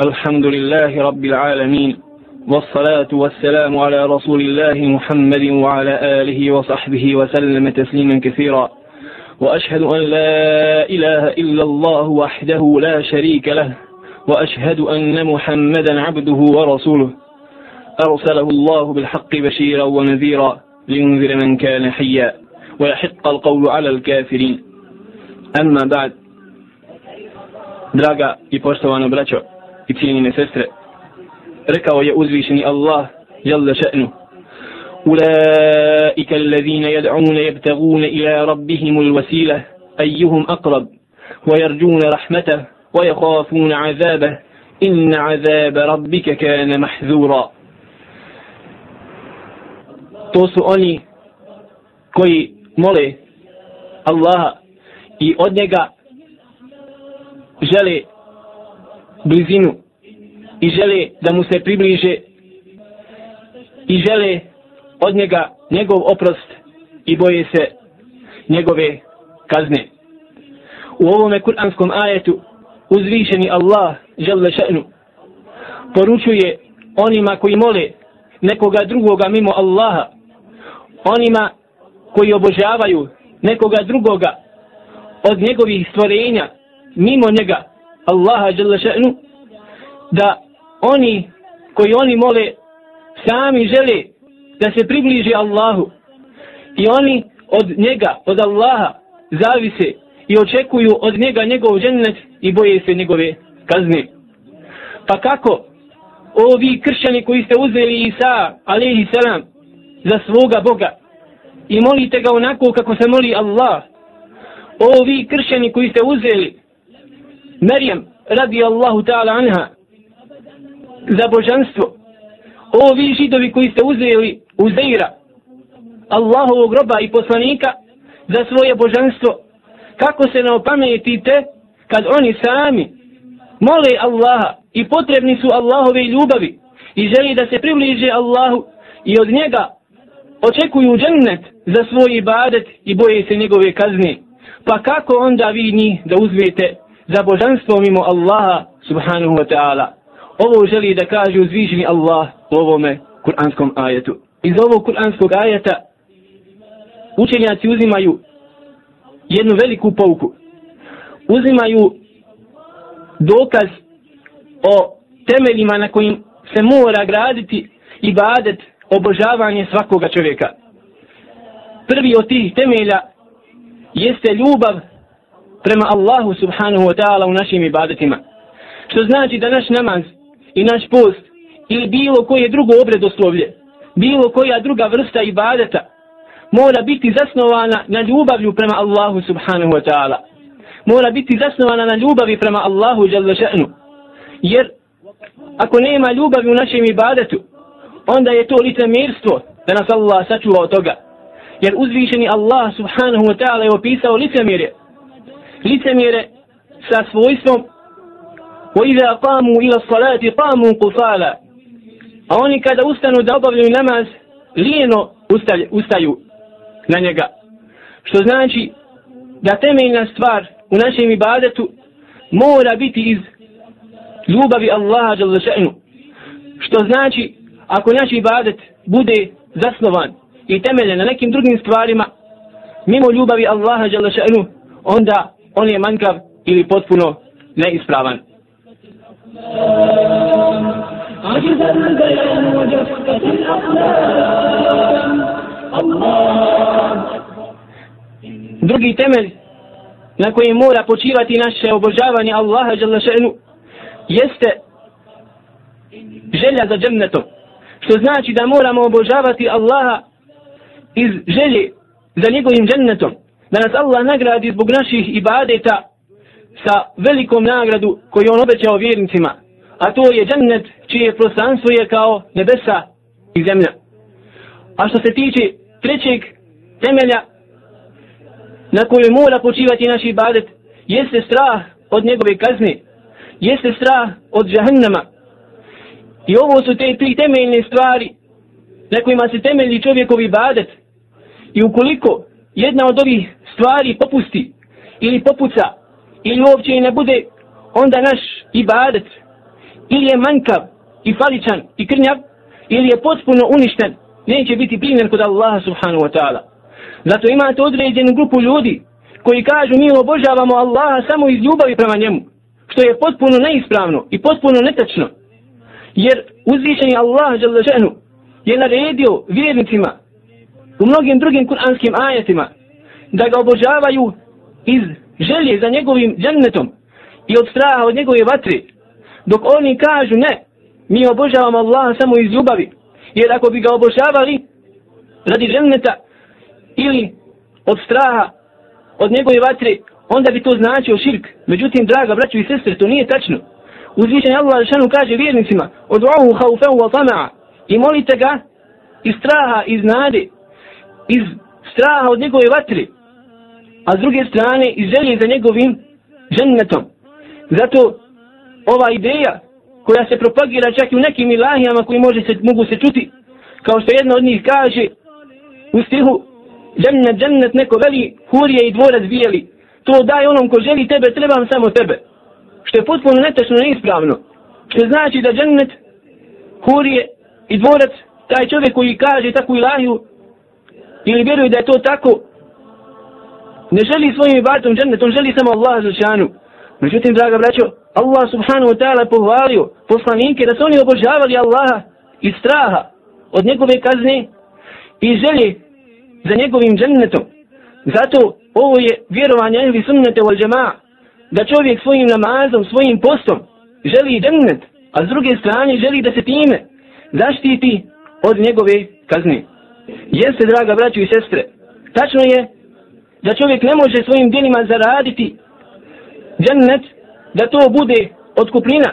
الحمد لله رب العالمين والصلاة والسلام على رسول الله محمد وعلى آله وصحبه وسلم تسليما كثيرا. وأشهد أن لا إله إلا الله وحده لا شريك له وأشهد أن محمدا عبده ورسوله. أرسله الله بالحق بشيرا ونذيرا لينذر من كان حيا ويحق القول على الكافرين. أما بعد i poštovano braćo i cijenine sestre, rekao je uzvišeni Allah, jalla še'nu, أولئك الذين يدعون يبتغون إلى ربهم الوسيلة أيهم أقرب ويرجون رحمته ويخافون عذابه إن عذاب ربك كان محذورا oni koji mole Allaha i od njega žele blizinu i žele da mu se približe i žele od njega njegov oprost i boje se njegove kazne. U ovome kuranskom ajetu uzvišeni Allah žele še'nu poručuje onima koji mole nekoga drugoga mimo Allaha onima koji obožavaju nekoga drugoga od njegovih stvorenja mimo njega Allaha dželle še'nu da oni koji oni mole sami žele da se približi Allahu i oni od njega, od Allaha zavise i očekuju od njega njegov džennet i boje se njegove kazne. Pa kako ovi kršćani koji ste uzeli Isa, alaihi salam, za svoga Boga i molite ga onako kako se moli Allah, ovi kršćani koji ste uzeli Merijem, radi Allahu ta'ala anha, za božanstvo, ovi židovi koji ste uzeli Uzeira, Allahovog roba i poslanika za svoje božanstvo, kako se ne opametite kad oni sami mole Allaha i potrebni su Allahove ljubavi i želi da se približe Allahu i od njega očekuju džennet za svoj ibadet i boje se njegove kazne. Pa kako onda vi njih da uzmete za božanstvo mimo Allaha subhanahu wa ta'ala? Ovo želi da kaže uzvišeni Allah u ovome kuranskom ajetu. Iz ovog kuranskog ajeta učenjaci uzimaju jednu veliku pouku. Uzimaju dokaz o temeljima na kojim se mora graditi ibadet, obožavanje svakoga čovjeka. Prvi od tih temelja jeste ljubav prema Allahu subhanahu wa ta'ala u našim ibadetima. Što znači da naš namaz i naš post ili bilo koje drugo obredoslovlje, bilo koja druga vrsta ibadeta mora biti zasnovana na ljubavlju prema Allahu subhanahu wa ta'ala. Mora biti zasnovana na ljubavi prema Allahu jalla še'nu. Jer ako nema ljubavi u našem ibadetu, onda je to licemirstvo da nas Allah sačuva od toga. Jer uzvišeni Allah subhanahu wa ta'ala je opisao licemirje Licemire sa svojstvom وَإِذَا قَامُوا إِلَى الصَّلَاةِ قَامُوا قُصَالًا A oni kada ustanu da obavljaju namaz, lijeno ustaju, ustaju na njega. Što znači da temeljna stvar u našem ibadetu mora biti iz ljubavi Allaha jalla še'nu. Što znači ako naš ibadet bude zasnovan i temeljen na nekim drugim stvarima mimo ljubavi Allaha jalla še'nu onda on je manjkav ili potpuno neispravan. عجز البيان وجفت الأقلام الله Drugi temelj na koji mora počivati naše obožavanje Allaha dželle šanu jeste želja za džennetom. Što znači da moramo obožavati Allaha iz želje za njegovim džennetom. Da nas Allah nagradi zbog naših ibadeta sa velikom nagradu koju on obećao vjernicima a to je džennet čije prostranstvo je kao nebesa i zemlja. A što se tiče trećeg temelja na koju mora počivati naš ibadet, jeste strah od njegove kazne, jeste strah od džahannama. I ovo su te tri temeljne stvari na kojima se temelji čovjekov ibadet. I ukoliko jedna od ovih stvari popusti ili popuca ili uopće i ne bude, onda naš ibadet ili je manjkav i faličan i krnjav, ili je potpuno uništen, neće biti primjer kod Allaha subhanahu wa ta'ala. Zato imate određenu grupu ljudi koji kažu mi obožavamo Allaha samo iz ljubavi prema njemu, što je potpuno neispravno i potpuno netačno. Jer uzvišeni Allah je naredio vjernicima u mnogim drugim kuranskim ajetima da ga obožavaju iz želje za njegovim džennetom i od straha od njegove vatre. Dok oni kažu ne, mi obožavamo Allaha samo iz ljubavi. Jer ako bi ga obožavali radi dženneta ili od straha od njegove vatre, onda bi to značio širk. Međutim, draga braćo i sestre, to nije tačno. Uzvišen Allah šanu kaže vjernicima, od ovu haufeu wa tama'a, i molite ga iz straha, iz nade, iz straha od njegove vatre, a s druge strane i želje za njegovim žennetom. Zato ova ideja koja se propagira čak i u nekim ilahijama koji može se, mogu se čuti, kao što jedna od njih kaže u stihu džennet, džennet neko veli, hurije i dvorac bijeli. To daj onom ko želi tebe, trebam samo tebe. Što je potpuno netačno neispravno. Što znači da džennet, hurije i dvorac, taj čovjek koji kaže takvu ilahiju, ili vjeruje da je to tako, ne želi svojim ibadetom džennet, on želi samo Allah za. Međutim, draga braćo, Allah subhanahu wa ta'ala pohvalio poslanike da su oni obožavali Allaha iz straha od njegove kazne i želje za njegovim džennetom. Zato ovo je vjerovanje ehli sunnete wal džema'a da čovjek svojim namazom, svojim postom želi džennet, a s druge strane želi da se time zaštiti od njegove kazne. Jeste, draga braćo i sestre, tačno je da čovjek ne može svojim djelima zaraditi džennet, da to bude odkupnina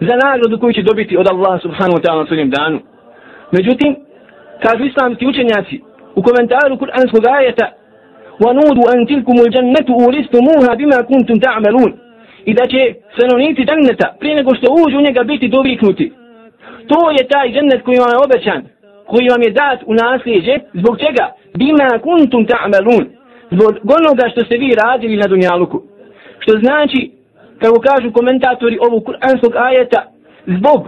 za nagradu koju će dobiti od Allah subhanahu wa ta'ala na svojim danu. Međutim, kažu islamski učenjaci, u komentaru kuranskog ajeta وَنُودُ أَنْ تِلْكُمُ الْجَنَّةُ أُولِسْتُمُوهَا بِمَا كُنْتُمْ تَعْمَلُونَ i da će stanovnici dženneta prije nego što uđu u njega biti doviknuti. To je taj džennet koji vam je obećan, koji vam je dat u nasljeđe, zbog čega? Bima kuntum ta'malun, zbog onoga što ste vi radili na dunjaluku. Što znači, kako kažu komentatori ovog kuranskog ajeta, zbog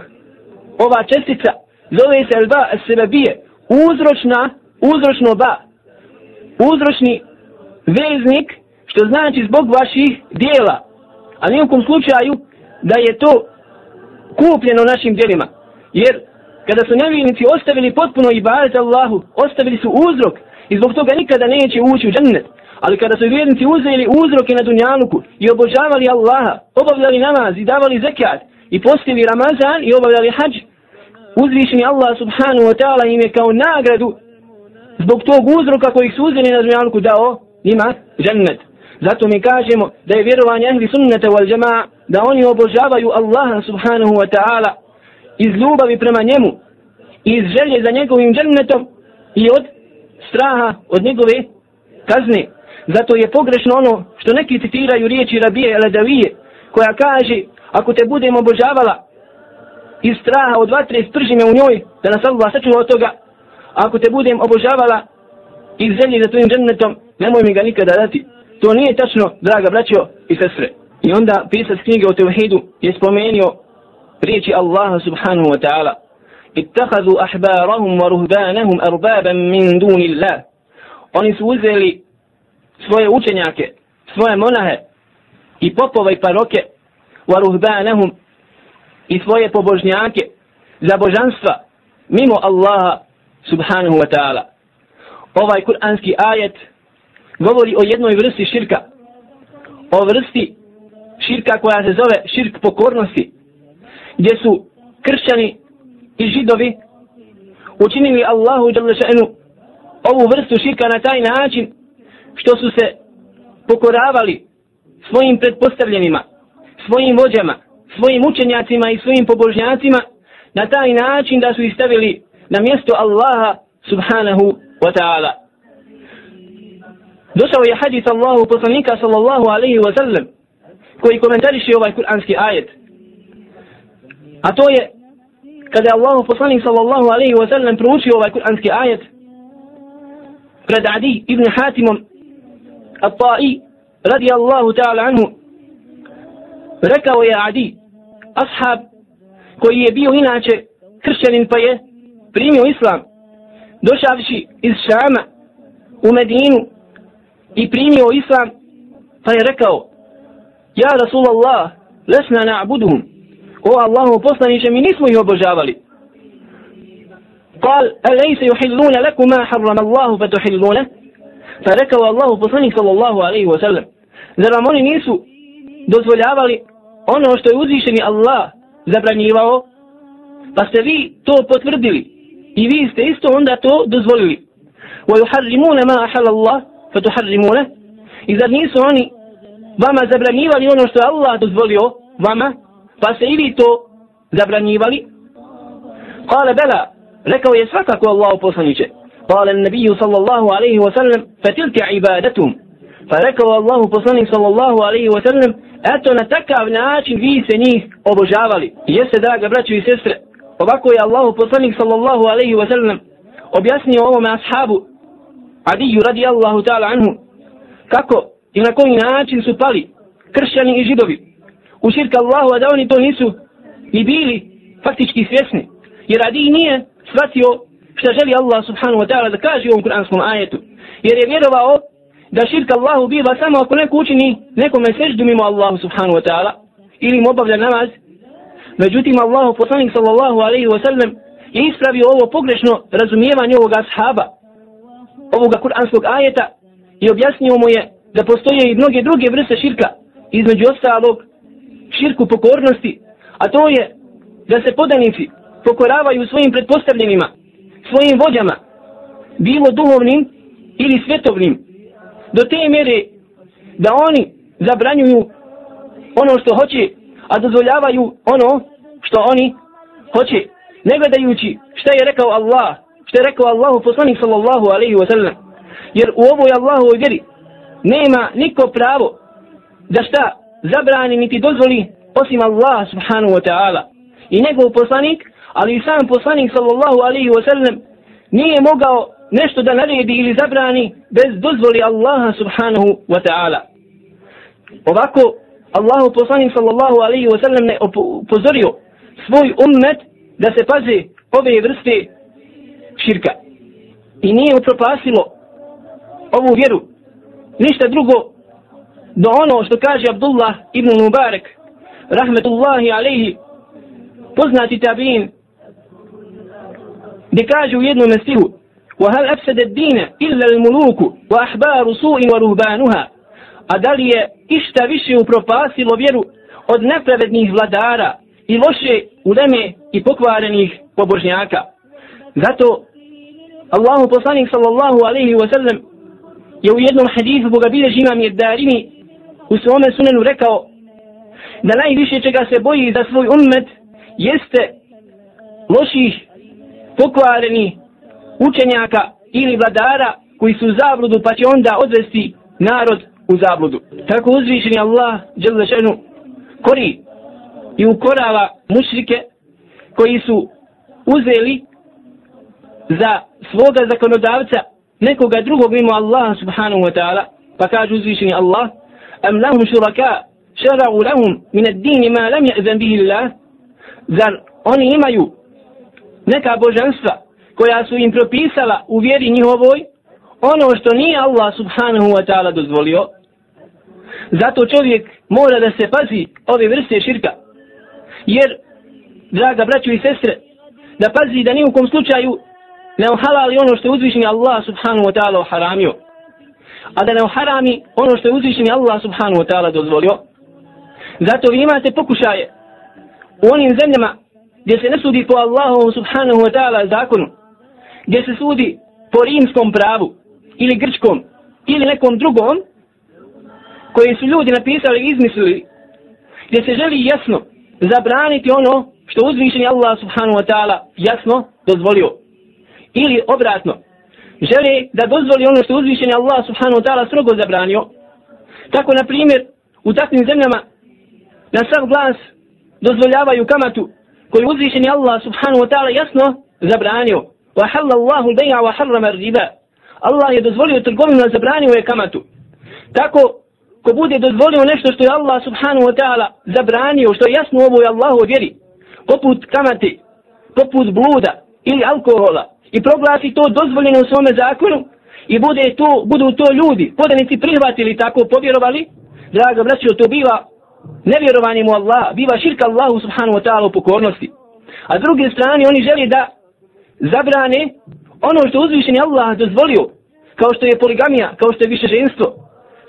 ova čestica zove se alba sebebije, uzročna uzročno ba, uzročni veznik, što znači zbog vaših dijela, a nijekom slučaju da je to kupljeno našim dijelima. Jer kada su nevjernici ostavili potpuno ibadet Allahu, ostavili su uzrok i zbog toga nikada neće ući u džennet. Ali kada su vjernici uzeli uzroke na dunjaluku i obožavali Allaha, obavljali namaz i davali zekat i postili Ramazan i obavljali hađ, uzvišeni Allah subhanahu wa ta'ala im je kao nagradu zbog tog uzroka kojih su uzeli na dunjaluku dao njima džennet. Zato mi kažemo da je vjerovanje ehli sunnata wal jama'a da oni obožavaju Allaha subhanahu wa ta'ala iz ljubavi prema njemu i iz želje za njegovim džennetom i od straha od njegove kazne. Zato je pogrešno ono što neki citiraju riječi Rabije Eledavije koja kaže ako te budem obožavala iz straha od vatre sprži me u njoj da nas Allah sačuva od toga ako te budem obožavala iz želje za tvojim džennetom, nemoj mi ga nikada dati. To nije tačno, draga braćo i sestre. I onda pisac knjige o Tevhidu je spomenio riječi Allaha subhanahu wa ta'ala. Ittakhadu ahbarahum wa ruhbanahum arbaban min duni Oni su uzeli svoje učenjake, svoje monahe i popove i paroke wa ruhbanahum i svoje pobožnjake za božanstva mimo Allaha subhanahu wa ta'ala. Ovaj kuranski ajet govori o jednoj vrsti širka. O vrsti širka koja se zove širk pokornosti. Gdje su kršćani i židovi učinili Allahu šanu ovu vrstu širka na taj način što su se pokoravali svojim predpostavljenima, svojim vođama, svojim učenjacima i svojim pobožnjacima na taj način da su ih stavili na mjesto Allaha subhanahu wa ta'ala. Došao je hadis Allahu poslanika sallallahu alaihi wa sallam koji komentariše ovaj kuranski ajet. A to je kada je Allahu poslanik sallallahu alaihi wa sallam proučio ovaj kuranski ajet pred Adi ibn Hatimom At-Ta'i radi Allahu ta'ala anhu rekao je Adi ashab koji je bio inače kršćanin pa je primio islam došavši iz Šama u Medinu i primio islam pa je rekao Ja Rasulallah lesna na'buduhum o Allahu poslaniče mi nismo ih obožavali قال أليس يحلون لكم ما حرم الله فتحلونه فركوا الله poslanik sallallahu alaihi wa sallam zar vam oni nisu dozvoljavali ono što je uzvišeni Allah zabranjivao pa ste vi to potvrdili i vi ste isto onda to dozvolili ويحرمون ما أحل الله فتحرمونه i zar nisu oni vama zabranjivali ono što je Allah dozvolio vama pa se ili to zabranjivali? Kale, bela, rekao je svakako Allah poslaniće. Kale, nebiju sallallahu alaihi wa sallam, fetilke ibadatum. Pa rekao Allah poslanik sallallahu alaihi wa sallam, eto na takav način vi se njih obožavali. Jeste, draga braćo i sestre, ovako je Allah poslanik sallallahu alaihi wa sallam objasnio ovome ashabu, Adiju radijallahu ta'ala anhu, kako i na koji način su pali kršćani i židovi u širka Allahu a da oni to nisu ni bili faktički svjesni. Jer Adi nije shvatio šta želi Allah subhanahu wa ta'ala da kaže u ovom kuranskom ajetu. Jer je vjerovao da širka Allahu biva samo ako neko učini nekome seždu mimo Allahu subhanahu wa ta'ala ili mu obavlja namaz. Međutim Allahu poslanik sallallahu alaihi wa sallam je ispravio ovo pogrešno razumijevanje ovoga ashaba ovoga kuranskog ajeta i objasnio mu je da postoje i mnoge druge vrste širka između ostalog širku pokornosti a to je da se podanici pokoravaju svojim pretpostavljenima svojim vođama bilo duhovnim ili svetovnim do te mjere da oni zabranjuju ono što hoće a dozvoljavaju ono što oni hoće ne gledajući šta je rekao Allah što je rekao Allahu poslanik sallallahu alaihi wa sallam. Jer u ovoj Allahovoj vjeri nema niko pravo da šta zabrani niti dozvoli osim Allah subhanahu wa ta'ala. I njegov poslanik ali i sam poslanik sallallahu alaihi wa sallam nije mogao nešto da naredi ili zabrani bez dozvoli Allaha subhanahu wa ta'ala. Ovako Allahu poslanik sallallahu alaihi wa sallam ne upozorio svoj ummet da se paze ove vrste širka. I nije upropasilo ovu vjeru. Ništa drugo do ono što kaže Abdullah ibn Mubarak rahmetullahi alaihi poznati tabin gdje kaže u jednom stihu وهل أفسد الدين إلا الملوك وأحبار سوء ورهبانها a da li je išta više upropasilo vjeru od nepravednih vladara i loše uleme i pokvarenih pobožnjaka. Zato Allahu poslanik sallallahu alaihi wa sallam je u jednom hadisu koga bilježi imam Jeddarimi u svome sunenu rekao da najviše čega se boji za svoj ummet jeste loših pokvarenih učenjaka ili vladara koji su u zabludu pa će onda odvesti narod u zabludu. Tako uzvišeni Allah dželle šanu kori i ukorava mušrike koji su uzeli za svoga zakonodavca nekoga drugog mimo Allaha subhanahu wa ta'ala pa kaže uzvišeni Allah أم لهم شركاء شرعوا lahum min ad-din ma lam به bihi Allah zar oni imaju neka božanstva koja su im propisala u vjeri njihovoj ono što nije Allah subhanahu wa ta'ala dozvolio? Zato čovjek mora da se pazi ove vrste širka. Jer draga braćo i sestre da pazi da ni u kom slučaju ne ohalali ono što je uzvišeni Allah subhanahu wa ta'ala haramio a da ne oharami ono što je uzvišeni Allah subhanahu wa ta'ala dozvolio zato vi imate pokušaje u onim zemljama gdje se ne sudi po Allahu subhanahu wa ta'ala zakonu gdje se sudi po rimskom pravu ili grčkom ili nekom drugom koji su ljudi napisali i izmislili gdje se želi jasno zabraniti ono što uzvišeni Allah subhanahu wa ta'ala jasno dozvolio. Ili obratno, želi da dozvoli ono što uzvišeni Allah subhanahu wa ta'ala strogo zabranio. Tako, na primjer, u takvim zemljama na sav glas dozvoljavaju kamatu koju uzvišeni Allah subhanahu wa ta'ala jasno zabranio. Wa halla Allahu beja wa harrama riba. Allah je dozvolio trgovinu, a zabranio je kamatu. Tako, ko bude dozvolio nešto što je Allah subhanahu wa ta'ala zabranio, što je jasno ovo je Allahu vjeri, poput kamati, poput bluda ili alkohola, i proglasi to dozvoljeno u svome zakonu, i bude to, budu to ljudi, podanici prihvatili tako, povjerovali, draga braćo, to biva nevjerovanje mu Allah, biva širka Allahu subhanahu wa ta'ala u pokornosti. A s druge strane, oni želi da zabrane ono što uzvišeni Allah dozvolio, kao što je poligamija, kao što je više ženstvo.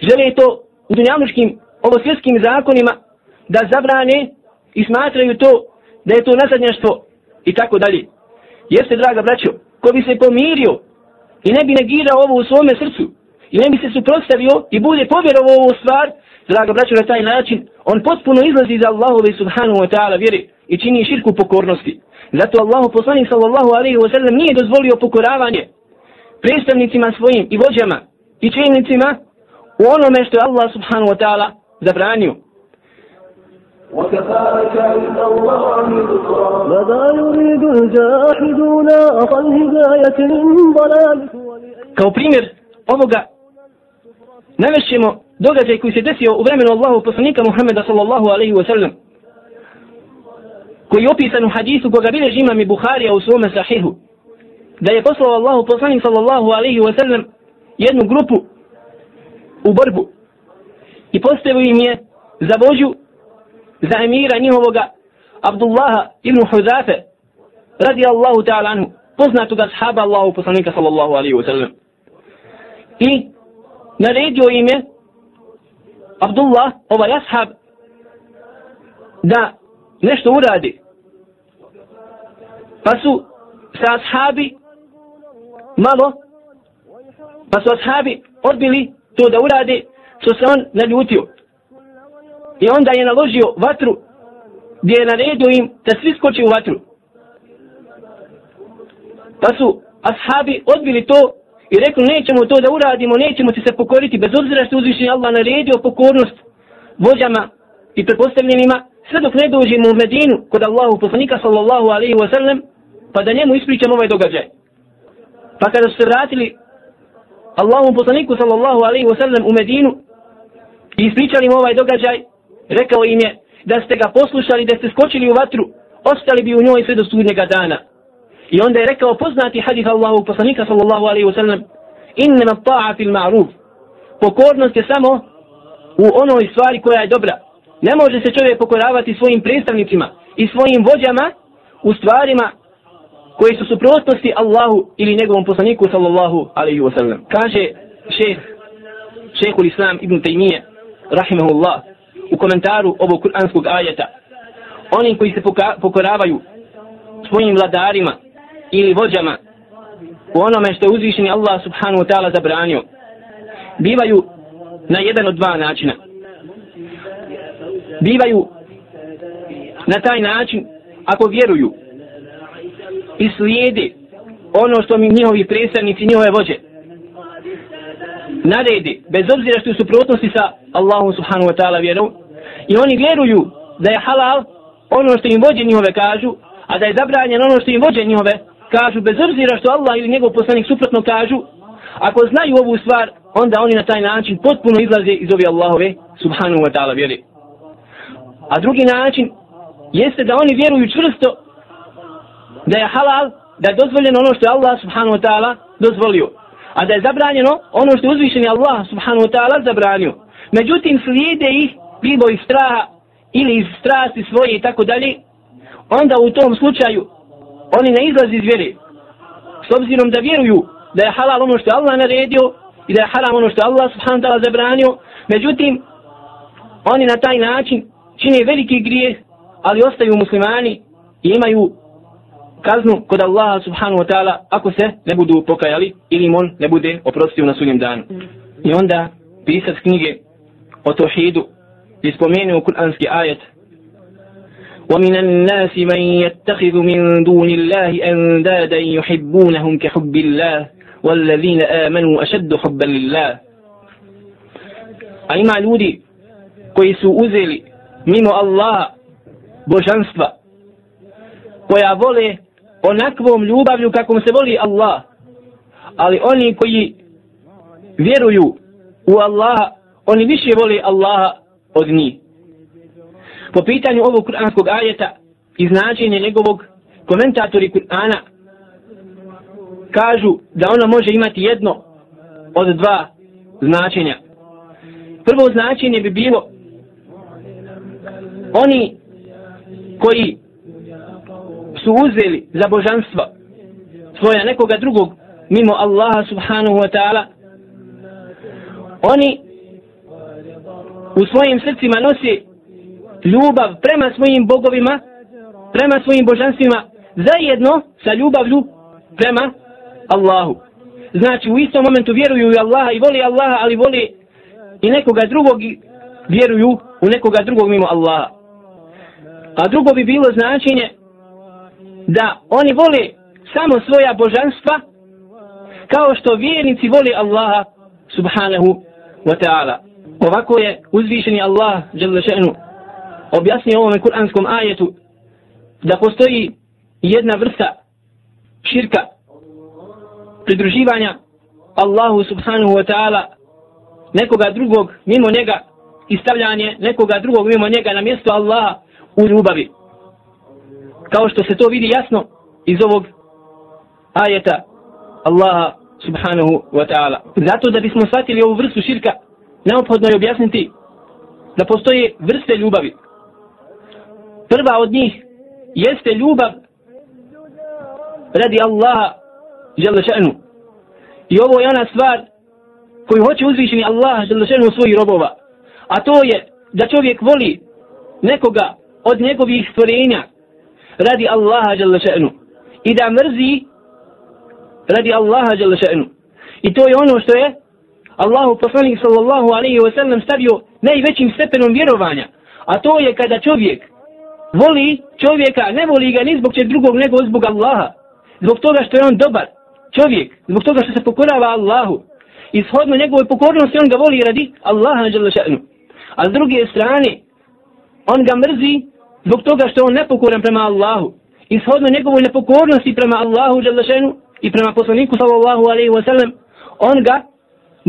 Žele to u dunjamuškim, ovosvjetskim zakonima da zabrane i smatraju to da je to nasadnjaštvo i tako dalje. Jeste, draga braćo, ko bi se pomirio i ne bi negirao ovo u svome srcu i ne bi se suprostavio i bude povjerovao ovu stvar, draga braćo, na taj način, on potpuno izlazi iz Allahove subhanahu wa ta'ala vjeri i čini širku pokornosti. Zato Allahu poslanik sallallahu alaihi wa sallam nije dozvolio pokoravanje predstavnicima svojim i vođama i čelnicima u onome što je Allah subhanahu wa ta'ala zabranio. وكفاك عند الله ذكرا ماذا يريد الجاحدون أقل هداية من ضلالك Kao primjer ovoga navešćemo događaj koji se desio u vremenu Allahu poslanika Muhammeda sallallahu alaihi wa sallam koji je opisan u hadisu koga bileži imam i Bukharija u svome sahihu da je poslao Allahu poslanik sallallahu alaihi wa sallam jednu grupu u borbu i postavio im je za vođu za emira njihovoga Abdullaha ibn Huzafe radi Allahu ta'ala anhu poznatoga sahaba Allahu poslanika sallallahu alaihi wa sallam. I naredio im je Abdullah, ovaj ashab da nešto uradi. Pa su sa ashabi malo pa su ashabi odbili to da urade što se on naljutio. I onda je naložio vatru gdje je naredio im da svi skoči u vatru. Pa su ashabi odbili to i rekli nećemo to da uradimo, nećemo ti se pokoriti bez obzira što uzvišen Allah naredio pokornost vođama i prepostavljenima sve dok ne dođemo u Medinu kod Allahu poslanika sallallahu alaihi wa sallam pa da njemu ispričamo ovaj događaj. Pa kada su se vratili Allahu poslaniku sallallahu alaihi wa sallam u Medinu i ispričali mu ovaj događaj rekao im je da ste ga poslušali, da ste skočili u vatru, ostali bi u njoj sve do sudnjega dana. I onda je rekao poznati hadith Allahu poslanika sallallahu alaihi wa sallam innama ta'a fil ma'ruf. Pokornost je samo u onoj stvari koja je dobra. Ne može se čovjek pokoravati svojim predstavnicima i svojim vođama u stvarima koje su suprotnosti Allahu ili njegovom poslaniku sallallahu alaihi wa sallam. Kaže šeh, šehul islam ibn Taymiye, rahimahullah, u komentaru ovog kuranskog ajeta. Oni koji se pokoravaju svojim vladarima ili vođama u onome što je uzvišeni Allah subhanahu wa ta'ala zabranio, bivaju na jedan od dva načina. Bivaju na taj način ako vjeruju i slijede ono što mi njihovi predstavnici, njihove vođe naredi, bez obzira što su suprotnosti sa Allahom subhanahu wa ta'ala vjerom, i oni vjeruju da je halal ono što im vođe njihove kažu, a da je zabranjeno ono što im vođe njihove kažu, bez obzira što Allah ili njegov poslanik suprotno kažu, ako znaju ovu stvar, onda oni na taj način potpuno izlaze iz ove Allahove subhanahu wa ta'ala vjeri. A drugi način jeste da oni vjeruju čvrsto da je halal, da je dozvoljeno ono što je Allah subhanahu wa ta'ala dozvolio. A da je zabranjeno ono što je uzvišeni Allah subhanahu wa ta'ala zabranio. Međutim, slijede ih bilo iz straha ili iz strasti svoje i tako dalje, onda u tom slučaju oni ne izlazi iz vjere. S obzirom da vjeruju da je halal ono što je Allah naredio i da je haram ono što je Allah subhanahu wa ta'ala zabranio, međutim, oni na taj način čine veliki grijeh, ali ostaju muslimani i imaju kaznu kod Allaha subhanahu wa ta'ala ako se ne budu pokajali ili im on ne bude oprostio na sudnjem danu. I onda pisac knjige o tohidu ispomenuo kuranski ajet ومن الناس من يتخذ من دون الله أندادا يحبونهم كحب الله والذين آمنوا أشد حبا لله أي معلودي koji su uzeli mimo Allaha božanstva koja vole onakvom ljubavlju kakvom se voli Allah ali oni koji vjeruju u Allaha oni više vole Allaha od njih. Po pitanju ovog kuranskog ajeta i značenje njegovog komentatori Kur'ana kažu da ono može imati jedno od dva značenja. Prvo značenje bi bilo oni koji su uzeli za božanstvo svoja nekoga drugog mimo Allaha subhanahu wa ta'ala. Oni u svojim srcima nosi ljubav prema svojim bogovima prema svojim božanstvima zajedno sa ljubavlju prema Allahu. Znači u istom momentu vjeruju u Allaha i voli Allaha ali voli i nekoga drugog i vjeruju u nekoga drugog mimo Allaha. A drugo bi bilo značenje da oni vole samo svoja božanstva kao što vjernici vole Allaha subhanahu wa ta'ala. Ovako je uzvišeni Allah žele še'nu objasnio ovome kuranskom ajetu da postoji jedna vrsta širka pridruživanja Allahu subhanahu wa ta'ala nekoga drugog mimo njega i stavljanje nekoga drugog mimo njega na mjesto Allaha u ljubavi kao što se to vidi jasno iz ovog ajeta Allaha subhanahu wa ta'ala. Zato da bismo shvatili ovu vrstu širka, neophodno je objasniti da postoje vrste ljubavi. Prva od njih jeste ljubav radi Allaha žele še'nu. I ovo je ona stvar koju hoće uzvišeni Allah žele še'nu svojih robova. A to je da čovjek voli nekoga od njegovih stvorenja radi Allaha jalla še'nu. I da mrzi radi Allaha jalla še'nu. I to je ono što je Allahu poslanik sallallahu alaihi wa sallam stavio najvećim stepenom vjerovanja. A to je kada čovjek voli čovjeka ne voli ga ni zbog čeg drugog nego zbog Allaha. Zbog toga što je on dobar čovjek zbog toga što se pokorava Allahu. I shodno njegove pokornosti on ga voli radi Allaha jalla še'nu. A s druge strane on ga mrzi zbog toga što on nepokoran prema Allahu. I shodno njegovoj nepokornosti prema Allahu Đalešenu i prema poslaniku sallallahu alaihi wa sallam on ga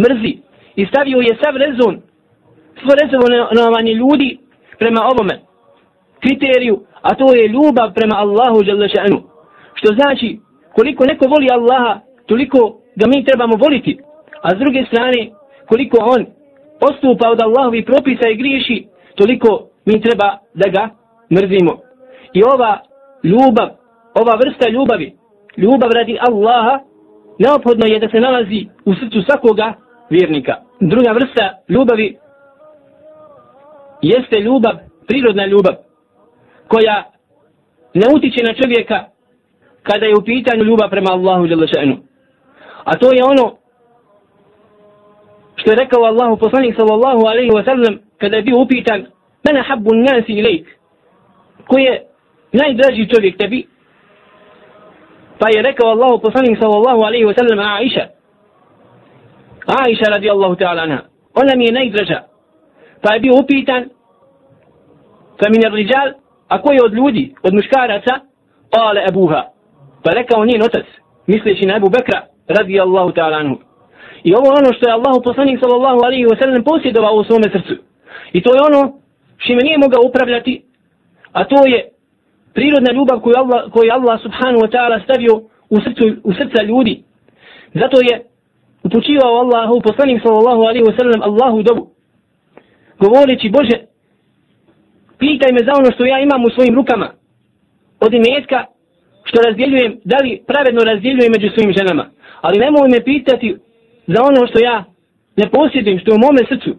mrzi i stavio je sav rezon svo rezonovanje ljudi prema ovome kriteriju a to je ljubav prema Allahu Đalešenu što znači koliko neko voli Allaha toliko ga mi trebamo voliti. A s druge strane koliko on postupa od Allahovi propisa i griješi toliko mi treba da ga mrzimo. I ova ljubav, ova vrsta ljubavi, ljubav radi Allaha, neophodno je da se nalazi u srcu svakoga vjernika. Druga vrsta ljubavi jeste ljubav, prirodna ljubav, koja ne utiče na čovjeka kada je u pitanju ljubav prema Allahu Đalešanu. A to je ono što je rekao Allahu poslanik sallallahu alaihi wa sallam kada je bio upitan mene habbu nasi ilajk koji je najdraži čovjek tebi? Pa je rekao Allahu poslanik sallallahu alaihi wa sallam Aisha. Aisha radijallahu ta'ala anha. Ona mi je najdraža. Pa je bio upitan fa min ar-rijal a je od ljudi, od muškaraca? Kale abuha, Pa rekao njen otac, misleći na Ebu Bekra radijallahu ta'ala anhu. I ovo ono što je Allahu poslanik sallallahu alaihi wa sallam posjedovao u svome srcu. I to je ono što me nije mogao upravljati a to je prirodna ljubav koju Allah, koju Allah subhanahu wa ta'ala stavio u, srcu, u srca ljudi. Zato je upućivao Allahu, poslanik sallallahu alaihi wa sallam, Allahu dobu. Govoreći, Bože, pitaj me za ono što ja imam u svojim rukama. Od imetka što razdjeljujem, da li pravedno razdjeljujem među svojim ženama. Ali nemoj me pitati za ono što ja ne posjedim, što je u mome srcu.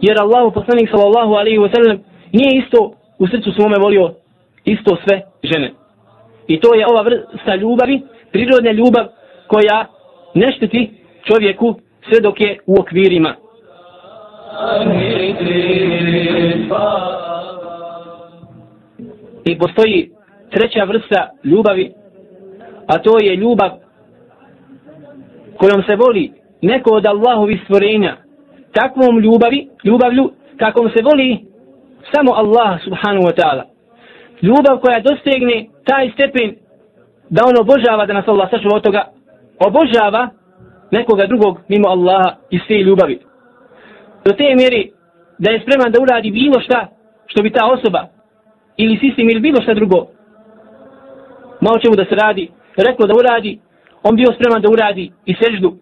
Jer Allahu poslanik sallallahu alaihi wa sallam nije isto u srcu svome volio isto sve žene. I to je ova vrsta ljubavi, prirodna ljubav koja ne šteti čovjeku sve dok je u okvirima. I postoji treća vrsta ljubavi, a to je ljubav kojom se voli neko od Allahovi stvorenja takvom ljubavi, ljubavlju, kakvom se voli samo Allah subhanahu wa ta'ala. Ljubav koja dostegne taj stepen da on obožava da nas Allah sačuva od toga, obožava nekoga drugog mimo Allaha iz te ljubavi. do te mjeri da je spreman da uradi bilo šta što bi ta osoba ili sistem ili bilo šta drugo malo čemu da se radi reklo da uradi on bio spreman da uradi i seždu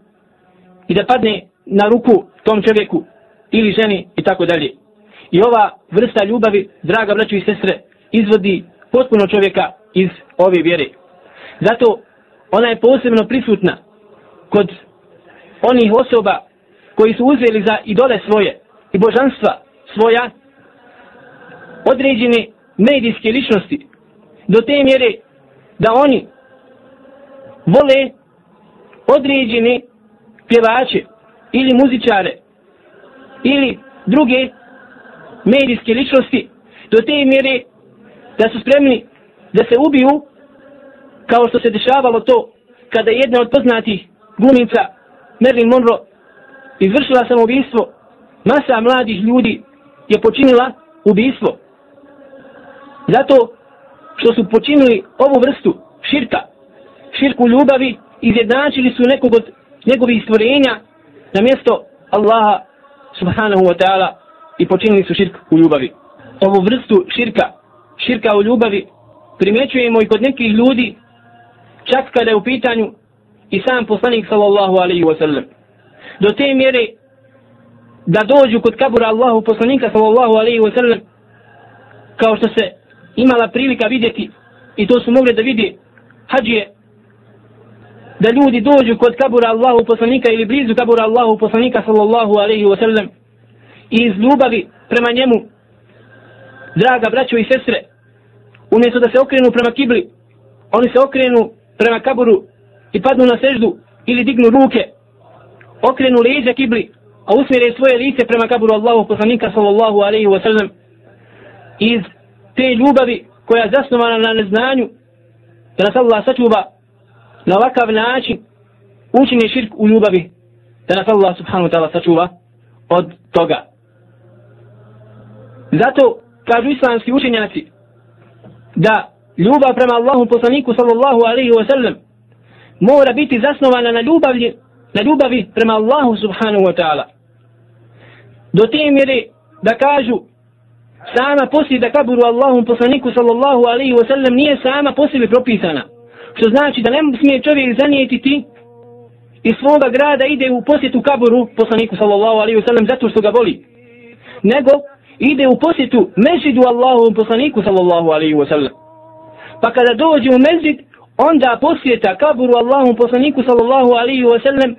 i da padne na ruku tom čovjeku ili ženi i tako dalje. I ova vrsta ljubavi, draga braću i sestre, izvodi potpuno čovjeka iz ove vjere. Zato ona je posebno prisutna kod onih osoba koji su uzeli za idole svoje i božanstva svoja određene medijske ličnosti do te mjere da oni vole određene pjevače ili muzičare ili druge medijske ličnosti do te mjere da su spremni da se ubiju kao što se dešavalo to kada jedna od poznatih glumica Marilyn Monroe izvršila samoubistvo. Masa mladih ljudi je počinila ubistvo. Zato što su počinili ovu vrstu širka širku ljubavi izjednačili su nekog od njegovih stvorenja na mjesto Allaha subhanahu wa ta'ala i počinili su širk u ljubavi. Ovu vrstu širka, širka u ljubavi, primjećujemo i kod nekih ljudi, čak kada je u pitanju i sam poslanik sallallahu alaihi wasallam. Do te mjere da dođu kod kabura Allahu poslanika sallallahu alaihi wasallam, kao što se imala prilika vidjeti i to su mogli da vidi hađije da ljudi dođu kod kabura Allahu poslanika ili blizu kabura Allahu poslanika sallallahu alaihi wasallam, sallam i iz ljubavi prema njemu draga braćo i sestre umjesto da se okrenu prema kibli oni se okrenu prema kaburu i padnu na seždu ili dignu ruke okrenu leđa kibli a usmjere svoje lice prema kaburu Allahu poslanika sallallahu alaihi wa sallam iz te ljubavi koja je zasnovana na neznanju da nas Allah sačuva na ovakav način učini širk u ljubavi da nas Allah subhanahu wa ta'ala sačuva od toga. Zato kažu islamski učenjaci da ljubav prema Allahu poslaniku sallallahu alaihi wa sallam mora biti zasnovana na ljubavi, na ljubavi prema Allahu subhanahu wa ta'ala. Do te mjere da kažu sama poslije da kaburu Allahu poslaniku sallallahu alaihi wa sallam nije sama poslije propisana. Što znači da ne smije čovjek zanijetiti iz svoga grada ide u posjetu kaburu poslaniku sallallahu alaihi wa sallam zato što ga voli. Nego ide u posjetu mezidu Allahu poslaniku sallallahu alaihi wasallam. Pa kada dođe u mezid, onda posjeta kaburu Allahu poslaniku sallallahu alaihi wasallam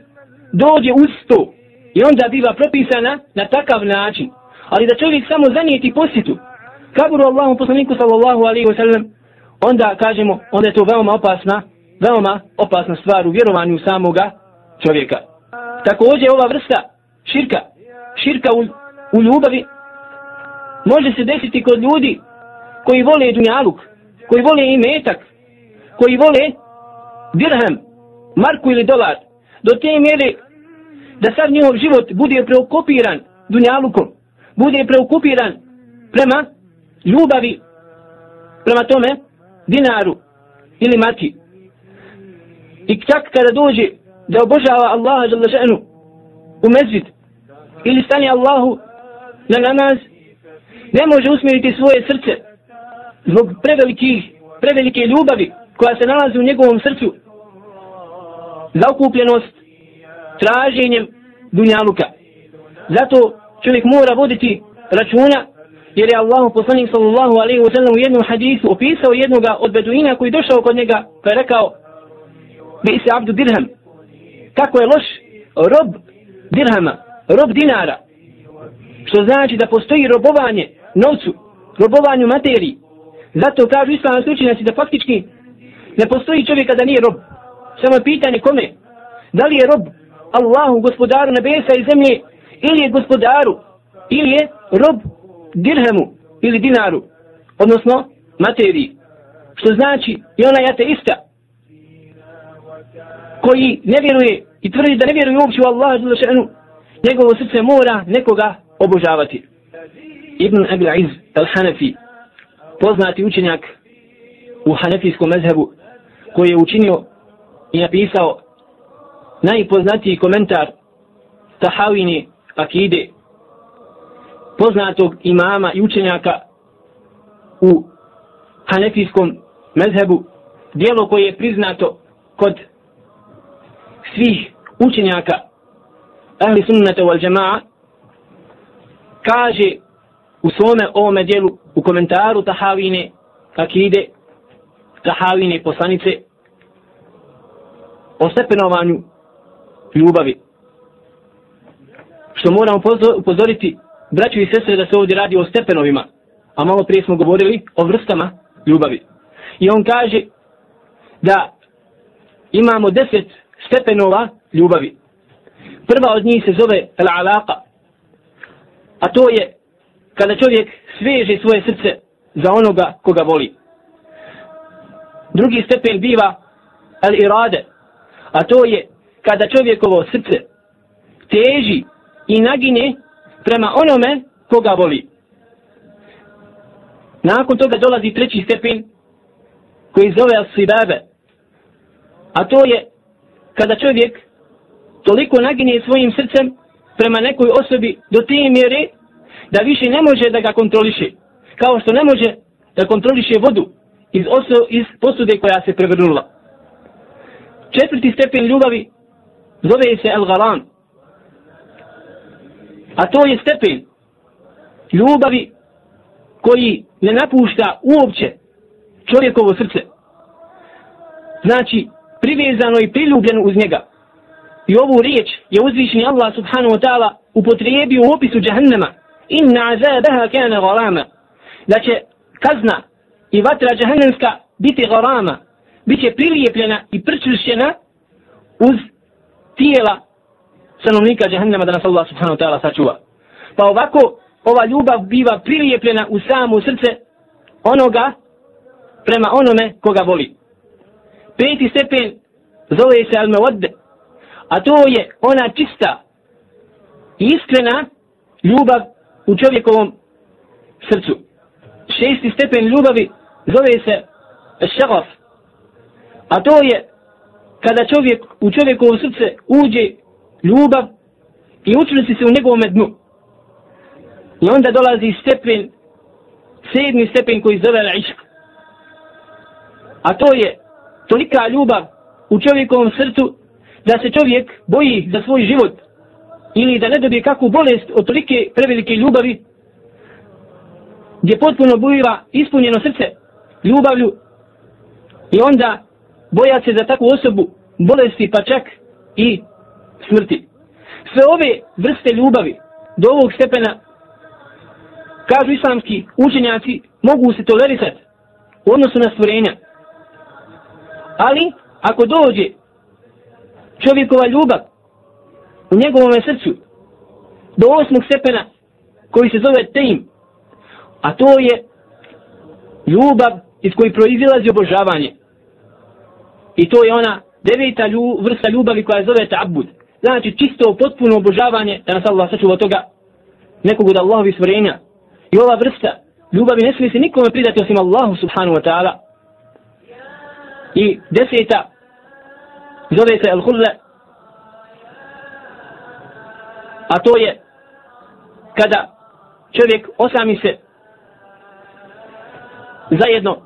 dođe uz to. I onda biva propisana na takav način. Ali da čovjek samo zanijeti posjetu kaburu Allahu poslaniku sallallahu alaihi wasallam onda kažemo, onda je to veoma opasna, veoma opasna stvar u vjerovanju samoga čovjeka. Također ova vrsta širka, širka u, u ljubavi, može se desiti kod ljudi koji vole dunjaluk, koji vole i metak, koji vole dirham, marku ili dolar, do te mjere da sad njihov život bude preokupiran dunjalukom, bude preokupiran prema ljubavi, prema tome dinaru ili mati. I čak kada dođe da obožava Allaha žele ženu u mezid ili stane Allahu na namaz, ne može usmjeriti svoje srce zbog prevelikih, prevelike ljubavi koja se nalazi u njegovom srcu. Za okupljenost traženjem dunjaluka. Zato čovjek mora voditi računa jer je Allahu poslanik sallallahu alaihi wa sallam u jednom hadisu opisao jednoga od beduina koji došao kod njega pa je rekao bi se abdu dirham. Kako je loš rob dirhama, rob dinara. Što znači da postoji robovanje novcu, robovanju materiji zato kažu islamski slučenjaci da faktički ne postoji čovjeka da nije rob samo pitanje kome da li je rob Allahu gospodaru nebesa i zemlje ili je gospodaru ili je rob dirhemu ili dinaru, odnosno materiji. Što znači i ona je ateista koji ne vjeruje i tvrdi da ne vjeruje uopće u Allaha njegovo srce mora nekoga obožavati. Ibn Abil Iz al-Hanafi, poznati učenjak u hanefijskom mezhebu, koji je učinio i napisao najpoznatiji komentar Tahawini akide poznatog imama i učenjaka u hanefijskom mezhebu, dijelo koje je priznato kod svih učenjaka ahli sunnata wal jama'a, kaže u svome ovome dijelu u komentaru Tahavine akide, Tahavine poslanice, o stepenovanju ljubavi. Što moramo upozoriti braću i sestre da se ovdje radi o stepenovima, a malo prije smo govorili o vrstama ljubavi. I on kaže da imamo deset stepenova ljubavi. Prva od njih se zove al-alaka, a to je kada čovjek sveže svoje srce za onoga koga voli. Drugi stepen biva al-irade, a to je kada čovjekovo srce teži i nagine prema onome koga voli. Nakon toga dolazi treći stepen koji zove al-sibabe, a to je kada čovjek toliko nagine svojim srcem prema nekoj osobi do te mjere da više ne može da ga kontroliše. Kao što ne može da kontroliše vodu iz, oso, iz posude koja se prevrnula. Četvrti stepen ljubavi zove se El Galan. A to je stepen ljubavi koji ne napušta uopće čovjekovo srce. Znači, privezano i priljubljeno uz njega. I ovu riječ je uzvišeni Allah subhanahu wa ta'ala upotrijebio u opisu džahannama. Inna azabaha kana garama. Da će kazna i vatra džahannamska biti garama. Biće prilijepljena i prčušćena uz tijela stanovnika džahannama da nas Allah subhanahu wa ta'ala sačuva. Pa ovako ova ljubav biva prilijepljena u samo srce onoga prema onome koga voli. Peti stepen zove se al-mawadde, a to je ona čista i iskrena ljubav u čovjekovom srcu. Šesti stepen ljubavi zove se šagaf, a to je kada čovjek u čovjekovo srce uđe ljubav i učvrsti se u njegovom dnu. I onda dolazi stepen, sedmi stepen koji zove išk. A to je tolika ljubav u čovjekovom srcu da se čovjek boji za svoj život ili da ne dobije kakvu bolest od tolike prevelike ljubavi gdje potpuno bujiva ispunjeno srce ljubavlju i onda boja se za takvu osobu bolesti pa čak i smrti. Sve ove vrste ljubavi do ovog stepena kažu islamski učenjaci mogu se tolerisati u odnosu na stvorenja. Ali ako dođe čovjekova ljubav u njegovom srcu do osmog stepena koji se zove teim, a to je ljubav iz koji proizilazi obožavanje. I to je ona deveta lju, vrsta ljubavi koja zove ta'bud. Znači čisto potpuno obožavanje da nas Allah sačuva od toga nekog od Allahovi stvorenja. I ova vrsta ljubavi ne smije se nikome pridati osim Allahu subhanahu wa ta'ala. I deseta zove se al-hulle a to je kada čovjek osami se zajedno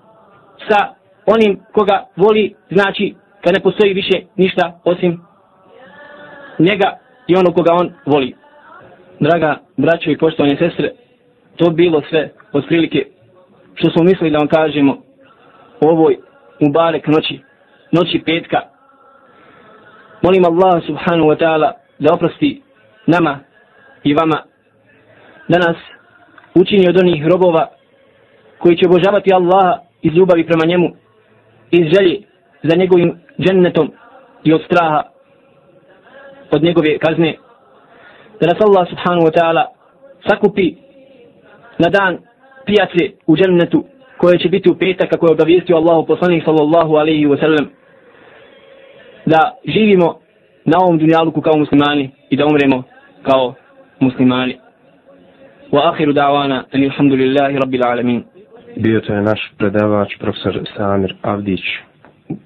sa onim koga voli, znači kad ne postoji više ništa osim njega i ono koga on voli. Draga braćo i poštovane sestre, to bilo sve od prilike što smo mislili da vam kažemo o ovoj Mubarek noći, noći petka, Molim Allah subhanahu wa ta'ala da oprosti nama i vama danas učini od onih robova koji će obožavati Allaha iz ljubavi prema njemu iz želje za njegovim džennetom i od straha od njegove kazne. Da nas Allah subhanahu wa ta'ala sakupi na dan pijace u džennetu koje će biti u petak kako je obavijestio Allahu poslanik sallallahu alaihi wa sallam da živimo na ovom dunjaluku kao muslimani i da umremo kao muslimani. Wa akhiru da'wana alhamdulillahi rabbil alamin. Bio to je naš predavač profesor Samir Avdić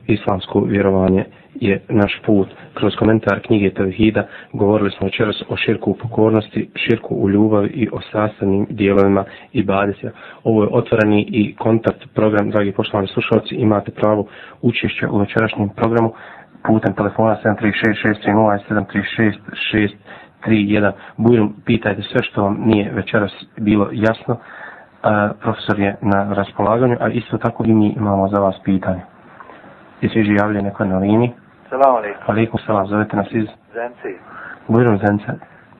islamsko vjerovanje je naš put. Kroz komentar knjige Tevhida govorili smo večeras o širku u pokornosti, širku u ljubavi i o sastavnim dijelovima i badesja. Ovo je otvoreni i kontakt program, dragi poštovani slušalci, imate pravo učešća u večerašnjem programu putem telefona 736-630-736-631. Bujrum, pitajte sve što vam nije večeras bilo jasno. A, profesor je na raspolaganju, a isto tako i mi imamo za vas pitanje. Je sviđi javlje neko na liniji? Salam alaikum. Alaikum salam, zovete nas iz Zenci. Bujrum Zence.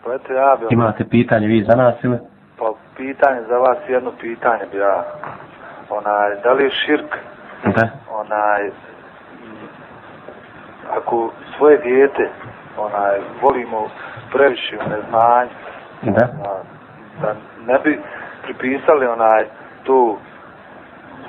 Pa eto ja bi... Imate pitanje vi za nas ili? Pa pitanje za vas, jedno pitanje bi ja... Onaj, da li je širk, Da. onaj... Ako svoje dijete, onaj, volimo previše u neznanju, Da. a, da ne bi pripisali onaj, tu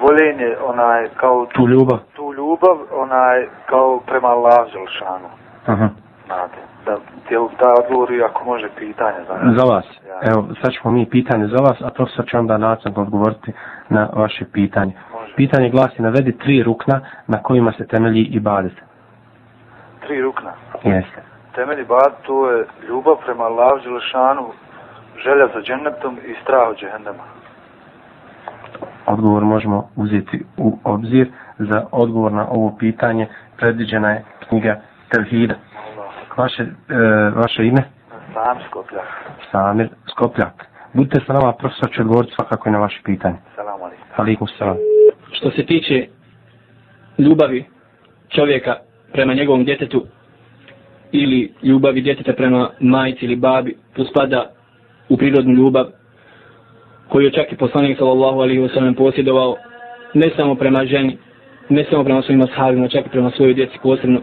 voljenje, onaj, kao Tu ljubav. tu ljubav, onaj, kao prema Allah Želšanu. Aha. Znate, da ti da odgovori ako može pitanje za nas. Za vas. Ja. Evo, sad ćemo mi pitanje za vas, a profesor će onda nastavno odgovoriti na vaše pitanje. Može. Pitanje glasi, navedi tri rukna na kojima se temelji i badet. Tri rukna. Jeste. Temelji bad to je ljubav prema Allahu Đelešanu, želja za džennetom i strah od džehennema. Odgovor možemo uzeti u obzir. Za odgovor na ovo pitanje predviđena je knjiga Tevhida. Vaše, e, vaše ime? Sam skoplja. Samir Skopljak. Budite sa nama, profesor će odgovoriti svakako i na vaše pitanje. Salam alaikum. Salam. što se tiče ljubavi čovjeka prema njegovom djetetu ili ljubavi djeteta prema majici ili babi, to spada u prirodnu ljubav koju je čak i poslanik sallallahu alaihi wa sallam posjedovao ne samo prema ženi, ne samo prema svojim ashabima, čak i prema svojoj djeci posebno.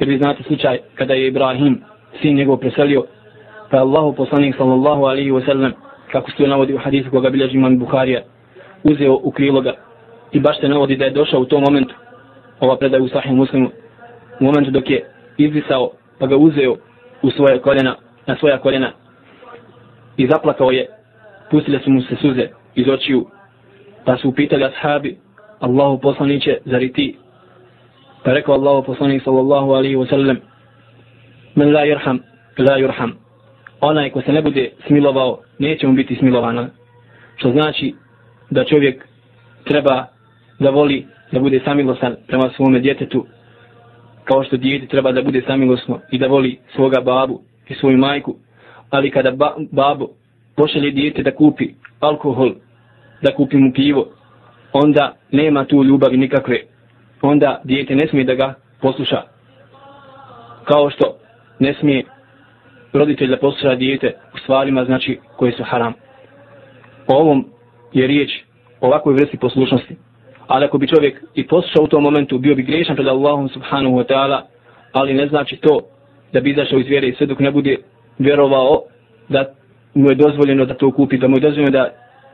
Jer vi znate slučaj kada je Ibrahim, sin njegov preselio, pa je Allahu poslanik sallallahu alaihi wa sallam, kako se to navodi u hadisu koga bilježi imam Buharija, uzeo u krilo ga. I baš se navodi da je došao u tom momentu, ova predaja u sahih muslimu, u momentu dok je izvisao, pa ga uzeo u svoje koljena, na svoja koljena i zaplakao je, pustile su mu se suze iz očiju, pa su upitali ashabi, Allahu poslaniće, zar i ti? Pa rekao Allahu poslanik sallallahu alaihi wa sallam, men la yerham, la yurham. Onaj ko se ne bude smilovao, neće mu biti smilovana. Što znači da čovjek treba da voli da bude samilostan prema svome djetetu, kao što dijete treba da bude samilosno i da voli svoga babu i svoju majku, ali kada ba, babo pošalje dijete da kupi alkohol, da kupi mu pivo, onda nema tu ljubavi nikakve. Onda dijete ne smije da ga posluša. Kao što ne smije roditelj da posluša dijete u stvarima znači koje su haram. O ovom je riječ o ovakvoj vrsti poslušnosti. Ali ako bi čovjek i poslušao u tom momentu, bio bi griješan pred Allahom subhanahu wa ta'ala, ali ne znači to da bi izašao iz vjere i sve dok ne bude vjerovao da mu je dozvoljeno da to kupi, da mu je dozvoljeno da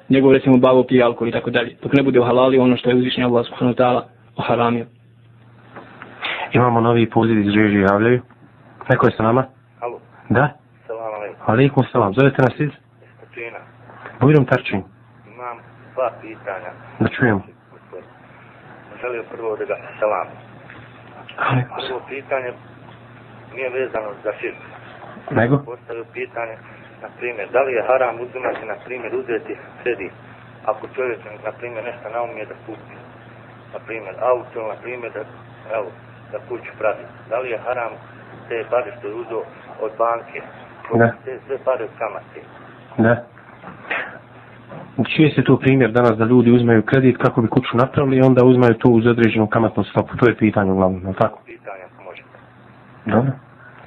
njegov recimo babo pije alkohol i tako dalje. Dok ne bude uhalalio ono što je uzvišnji Allah subhanahu wa ta'ala oharamio. Imamo novi poziv iz režije javljaju. Neko je sa nama? Halo, Da. salam alaikum. Alikum salam. Zovete nas iz? Stačina, Bujrom Tarčin. imam dva pitanja. Da čujem. Želio prvo da ga salam. Prvo pitanje nije vezano za širk. Nego? Postavio pitanje, na primjer, da li je haram uzimati, na primjer, uzeti kredit ako čovjek, na primjer, nešto naumije da kupi. Na primjer, auto, na primjer, da, evo, da kuću pravi. Da li je haram te pare što je uzeo od banke? Da. Te sve pare od kamate. Da. Čije se to primjer danas da ljudi uzmaju kredit kako bi kuću napravili i onda uzmaju to uz određenu kamatnu stopu. To je pitanje uglavnom, je tako? Pitanje ako može. Dobro.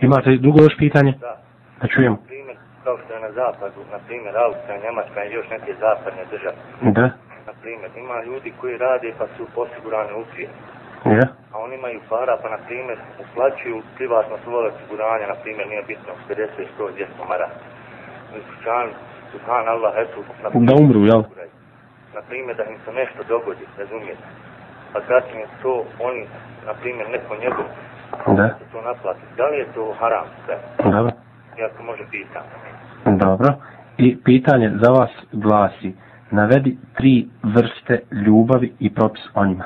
Imate drugo još pitanje? Da. Da čujem. Na primjer, kao što je na zapadu, na primjer, Austrija, Njemačka i još neke zapadne države. Da. Na primjer, ima ljudi koji rade pa su posigurani u firmi. Ja. a oni imaju para, pa na primjer uplaćuju privatno svoje osiguranje, na primjer nije bitno 50, 100, 200 mara. U slučaju, subhan Allah, eto, Da umru, jel? Na primjer, da im se nešto dogodi, razumijete. A zatim je to oni, na primjer, neko njegov, Da. da to naplati. Da li je to haram sve? Dobro. Ja to može pitam. Dobro. I pitanje za vas glasi, navedi tri vrste ljubavi i propis o njima.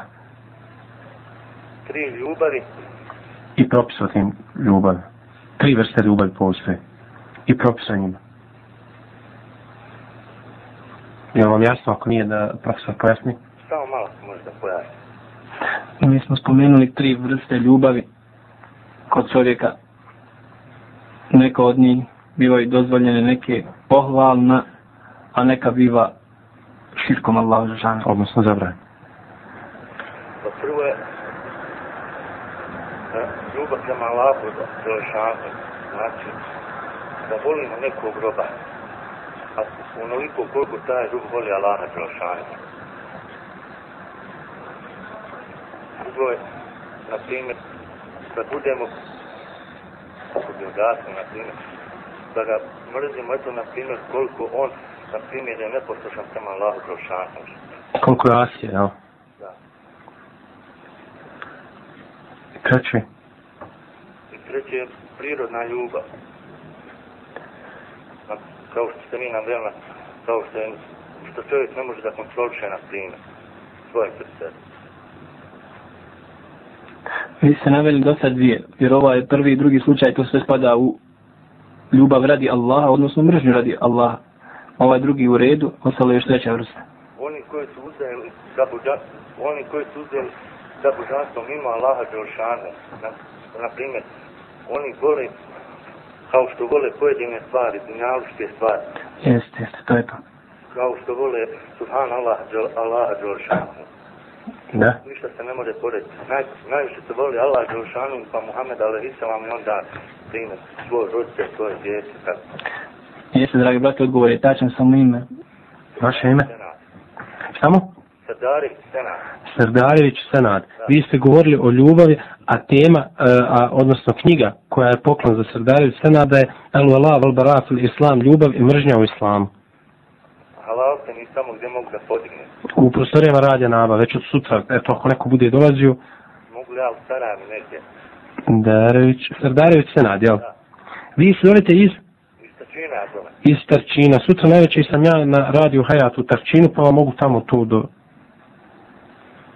Tri ljubavi i propis o tim ljubavi. Tri vrste ljubavi postoje. I propis o njima. Je li vam jasno ako nije da profesor pojasni? Samo malo se možda pojasni. Mi smo spomenuli tri vrste ljubavi kod čovjeka. Neka od njih bivaju dozvoljene neke pohvalna, a neka biva širkom Allahu Žešanu. Odnosno zabranjeno. Pa prvo je da ljubav prema Allahu Đelešanu, znači da volimo nekog groba, a onoliko koliko taj drug voli Allaha Đelešanu. Drugo je, na primjer, da budemo bi ugasno, na primjer, da ga mrzimo, eto, na primjer, koliko on, na primjer, je neposlušan prema Allahu Đelešanu. Koliko je Asije, jel? Da. Treći. I treće je prirodna ljubav. Kao što ste mi na- kao što, je, što čovjek ne može da kontroliše, na primjer, svoje srce. Vi ste naveli do sad dvije, jer ovo je prvi i drugi slučaj, to sve spada u ljubav radi Allaha, odnosno mržnju radi Allaha. Ovaj drugi u redu, ostalo je još treća vrsta. Oni koji su uzeli za buđa, oni koji su uzeli za buđanstvo mimo Allaha Đelšanu, na, na primjer, oni vole kao što vole pojedine stvari, dunjaluške stvari, Jeste, jeste, to je to. kao što vole Subhan Allah, Đel, Allaha Đelšanu. Da. ništa se ne može porediti. Naj, najviše se voli Allah Đelšanu pa Muhammed Alehisalam i onda primjer svoj rodce, svoje djece, tako. Jeste, dragi brate, odgovor je tačan samo ime. Vaše ime? Senat. Samo? Sadari, Senat. Srdarević Senad. Vi ste govorili o ljubavi, a tema, e, a, odnosno knjiga koja je poklon za Srdarević Senada je El Vala Val Barafil Islam, ljubav i mržnja u islamu. Halal se ni samo gdje mogu da podigne. U prostorijama radija naba, već od sutra, eto, ako neko bude dolazio, Mogu li ja u Sarajevu negdje? Darević, Srdarević Senad, jel? Da. Vi se dolite iz, Iz Tarčina. Sutra najveći sam ja na radiju Hayat u Tarčinu, pa vam mogu tamo tu do...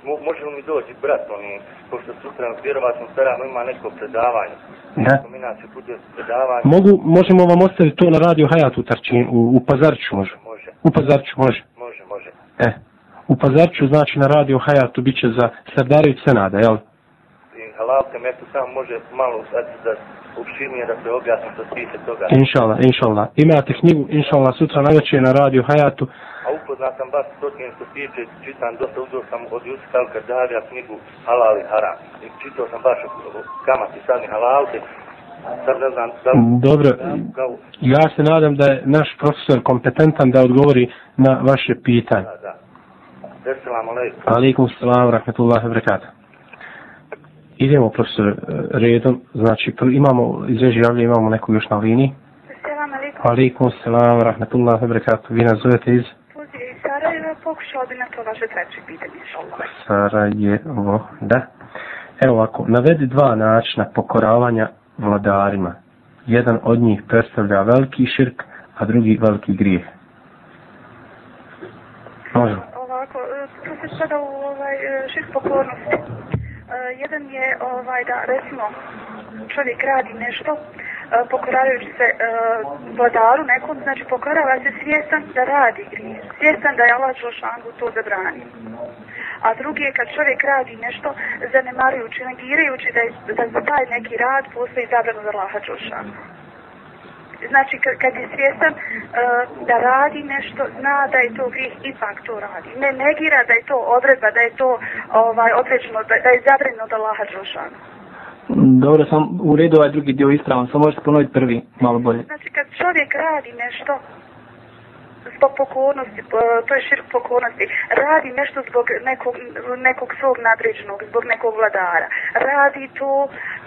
Mo, može li mi doći brat, oni, pošto sutra vjerovatno Sarajevu ima neko predavanje. Da. Inače bude predavanje, Mogu, možemo vam ostaviti to na radiju Hayat u Tarčinu, u, u Pazarću može. može, U Pazarću može. može, može. E, u Pazarću znači na radiju Hayatu bit će za Srdarević Senada, jel? I halal se metu samo može malo eto, da upširnije da se objasni što se tiče toga. Inšallah, inšallah. Imate knjigu, inšallah, sutra najveće na radiju Hayatu. Upoznat sam baš s tim što tiče, čitam dosta, uzeo sam od Jusufa Al-Kadarija knjigu Halal i Haram. I čitao sam baš o kamati sadni halalke. Sad ne znam da li... Dobro, Kao, ja se nadam da je naš profesor kompetentan da odgovori na vaše pitanje. da, da. Assalamu alaikum. Alaikum salam, rahmetullahi wabarakatuh. Idemo, profesor, eh, redom. Znači, imamo, iz reži javlja imamo nekog još na liniji. Alaikum. Alaikum salam, rahmetullahi wabarakatuh. Vi nas zovete iz Sarajeva, pokušao bi na to vaše treće pitanje. Sarajevo, da. Evo ovako, navedi dva načina pokoravanja vladarima. Jedan od njih predstavlja veliki širk, a drugi veliki grijeh. Može. Ovako, e, to se sada u ovaj, e, širk pokornosti. E, Jedan je ovaj, da recimo čovjek radi nešto, E, pokoravajući se e, vladaru nekom, znači pokorava se svjestan da radi grijeh, svjestan da je Allah Đelšanu to zabranio. A drugi je kad čovjek radi nešto zanemarujući, negirajući da, je, da za taj neki rad postoji zabrano za Allaha Đelšanu. Znači kad, kad je svjestan uh, da radi nešto, zna da je to grijeh, ipak to radi. Ne negira da je to odredba, da je to ovaj određeno, da, da je zabranjeno od Allaha Đelšanu. Dobro, sam u redu ovaj drugi dio ispravan, samo možete ponoviti prvi, malo bolje. Znači kad čovjek radi nešto zbog pokornosti, po- to je širk pokornosti, radi nešto zbog nekog, nekog svog nadređenog, zbog nekog vladara. Radi to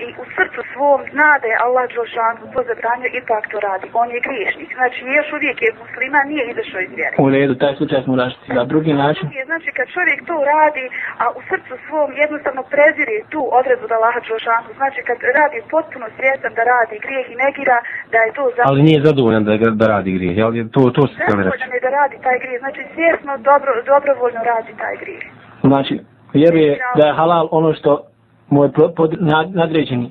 i u srcu svom zna da je Allah Đelšanu to zabranio, ipak to radi. On je griješnik. Znači još uvijek je muslima, nije izašao iz vjere. U redu, taj slučaj smo raštiti. A drugi način? Je, znači kad čovjek to radi, a u srcu svom jednostavno prezire tu odredbu da Allaha Đelšanu, znači kad radi potpuno svjestan da radi grijeh i negira, da je to za... Ali nije zadovoljan da, da radi grijeh, jel? To, to htjeli reći. Zadovoljan je da radi taj grijeh, znači svjesno, dobro, dobrovoljno radi taj grijeh. Znači, vjeruje da je halal ono što mu je pod, nad, nadređeni.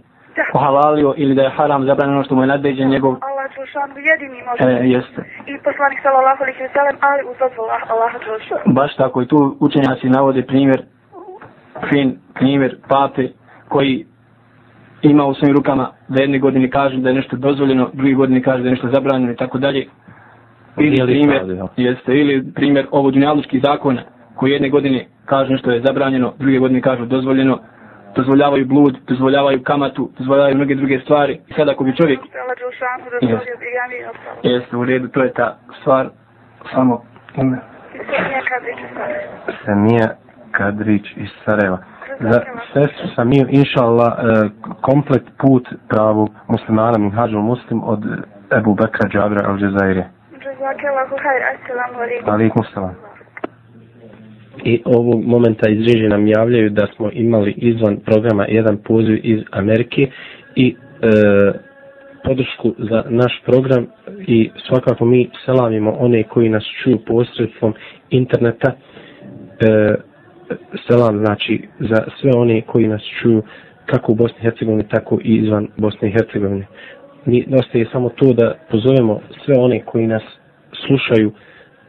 pohalalio ili da je haram zabranjeno što mu je nadbeđen njegov Allah Đelšanu jedini može. e, jeste. I poslanik sallallahu alaihi wa ali uz dozvolu Allaha Đelšanu. Baš tako i tu učenjaci navode primjer fin primjer pape koji ima u svojim rukama da jedne godine kaže da je nešto dozvoljeno, drugi godine kaže da je nešto zabranjeno i tako dalje. Ili primjer, jeste, ili primjer ovo dunjalučkih zakona koji jedne godine kaže nešto je zabranjeno, druge godine kažu dozvoljeno, dozvoljavaju blud, dozvoljavaju kamatu, dozvoljavaju mnoge druge stvari. I sad ako bi čovjek, ostalo. jeste u redu, to je ta stvar, samo ime. Samija Kadrić iz Sarajeva. Za sestru Samiju, inša Allah, e, komplet put pravog muslimana Minhađul Muslim od Ebu Bekra Džabra al Džezairije. Jazakallahu hajr, assalamu alaikum. Salam. I ovog momenta iz režije nam javljaju da smo imali izvan programa jedan poziv iz Amerike i e, podršku za naš program i svakako mi selamimo one koji nas čuju posredstvom interneta. E, selam znači za sve one koji nas čuju kako u Bosni i Hercegovini, tako i izvan Bosne i Hercegovine. Mi ostaje samo to da pozovemo sve one koji nas slušaju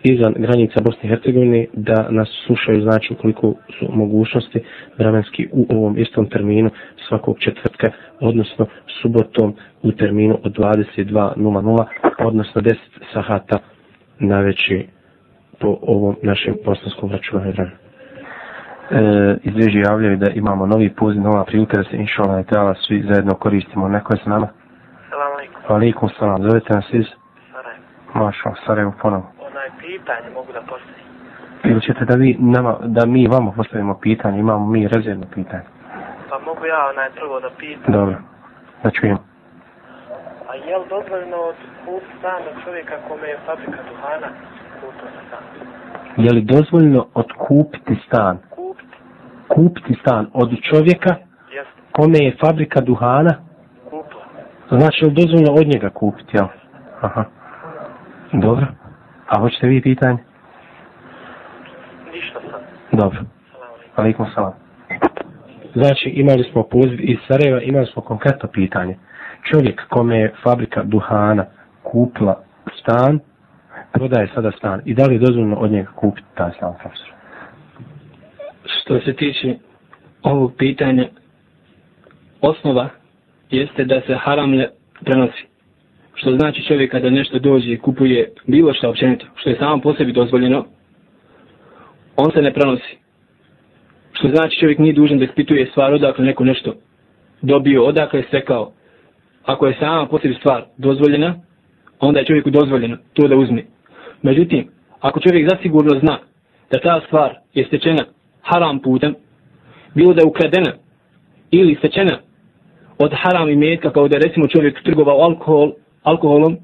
izvan granica Bosne i Hercegovine da nas slušaju znači ukoliko su mogućnosti vremenski u ovom istom terminu svakog četvrtka, odnosno subotom u terminu od 22.00, odnosno 10 sahata na veći po ovom našem bosanskom računaju vremenu. E, iz režije javljaju da imamo novi poziv, nova prilika da se inšalna je trebala svi zajedno koristimo. Neko je s nama? Salam alaikum. Alikum salam. Zovete nas iz. Maša, Sarajevo ponovo. Onaj pitanje mogu da postavim. Ili ćete da vi nama, da mi vama postavimo pitanje, imamo mi rezervno pitanje. Pa mogu ja onaj prvo da pitam. Dobro, da čujem. A je li dozvoljeno od kup stana čovjeka kome je fabrika duhana kupio stan? Je li dozvoljno otkupiti stan? Kupiti? Kupiti stan od čovjeka Jeste. kome je fabrika duhana? Kupila. Znači, je li dozvoljno od njega kupiti, jel? Aha. Dobro. A hoćete vi pitanje? Ništa. Dobro. Alikum salam. Znači, imali smo poziv iz Sarajeva, imali smo konkretno pitanje. Čovjek kome je fabrika duhana kupila stan, prodaje sada stan. I da li je dozvoljeno od njega kupiti taj stan, profesor? Što se tiče ovog pitanja, osnova jeste da se haram ne prenosi. Što znači čovjek kada nešto dođe i kupuje bilo što općenito, što je samo po sebi dozvoljeno, on se ne prenosi. Što znači čovjek nije dužan da ispituje stvar odakle neko nešto dobio, odakle je stekao. Ako je sama po sebi stvar dozvoljena, onda je čovjeku dozvoljeno to da uzme. Međutim, ako čovjek zasigurno zna da ta stvar je stečena haram putem, bilo da je ukradena ili stečena od haram i metka, kao da je recimo čovjek trgovao alkohol, alkoholom